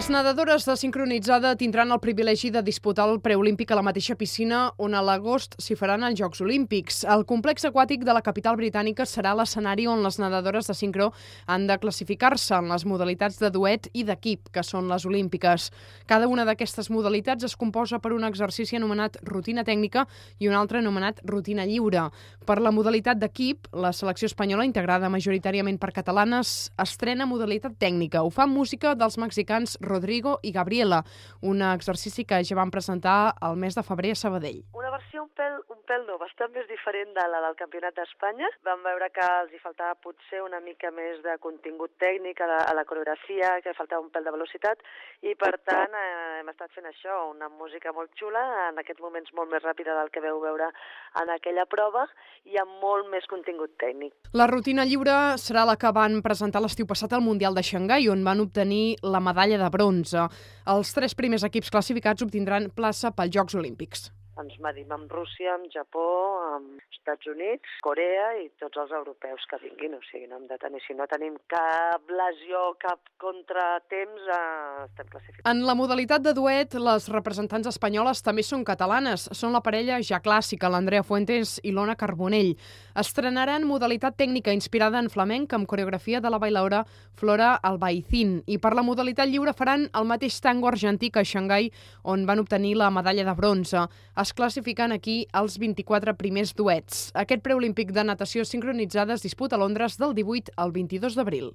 Les nedadores de sincronitzada tindran el privilegi de disputar el preolímpic a la mateixa piscina on a l'agost s'hi faran els Jocs Olímpics. El complex aquàtic de la capital britànica serà l'escenari on les nedadores de sincro han de classificar-se en les modalitats de duet i d'equip, que són les olímpiques. Cada una d'aquestes modalitats es composa per un exercici anomenat rutina tècnica i un altre anomenat rutina lliure. Per la modalitat d'equip, la selecció espanyola, integrada majoritàriament per catalanes, estrena modalitat tècnica. Ho fa música dels mexicans Rodrigo i Gabriela, un exercici que ja van presentar el mes de febrer a Sabadell. Una versió un pèl, un pèl no, bastant més diferent de la del Campionat d'Espanya. Vam veure que els hi faltava potser una mica més de contingut tècnic a la, a la coreografia, que faltava un pèl de velocitat, i per tant eh, hem estat fent això, una música molt xula, en aquests moments molt més ràpida del que veu veure en aquella prova, i amb molt més contingut tècnic. La rutina lliure serà la que van presentar l'estiu passat al Mundial de Xangai, on van obtenir la medalla de bronze. Els tres primers equips classificats obtindran plaça pels Jocs Olímpics. Ens medim amb Rússia, amb Japó, amb Estats Units, Corea i tots els europeus que vinguin. O sigui, no hem de tenir, si no tenim cap lesió, cap contratemps, eh, estem classificats. En la modalitat de duet, les representants espanyoles també són catalanes. Són la parella ja clàssica, l'Andrea Fuentes i l'Ona Carbonell. Estrenaran modalitat tècnica inspirada en flamenc amb coreografia de la bailaora Flora Albaicín. I per la modalitat lliure faran el mateix tango argentí que a Xangai, on van obtenir la medalla de bronze. Es classifiquen aquí els 24 primers duets. Aquest preolímpic de natació sincronitzada es disputa a Londres del 18 al 22 d'abril.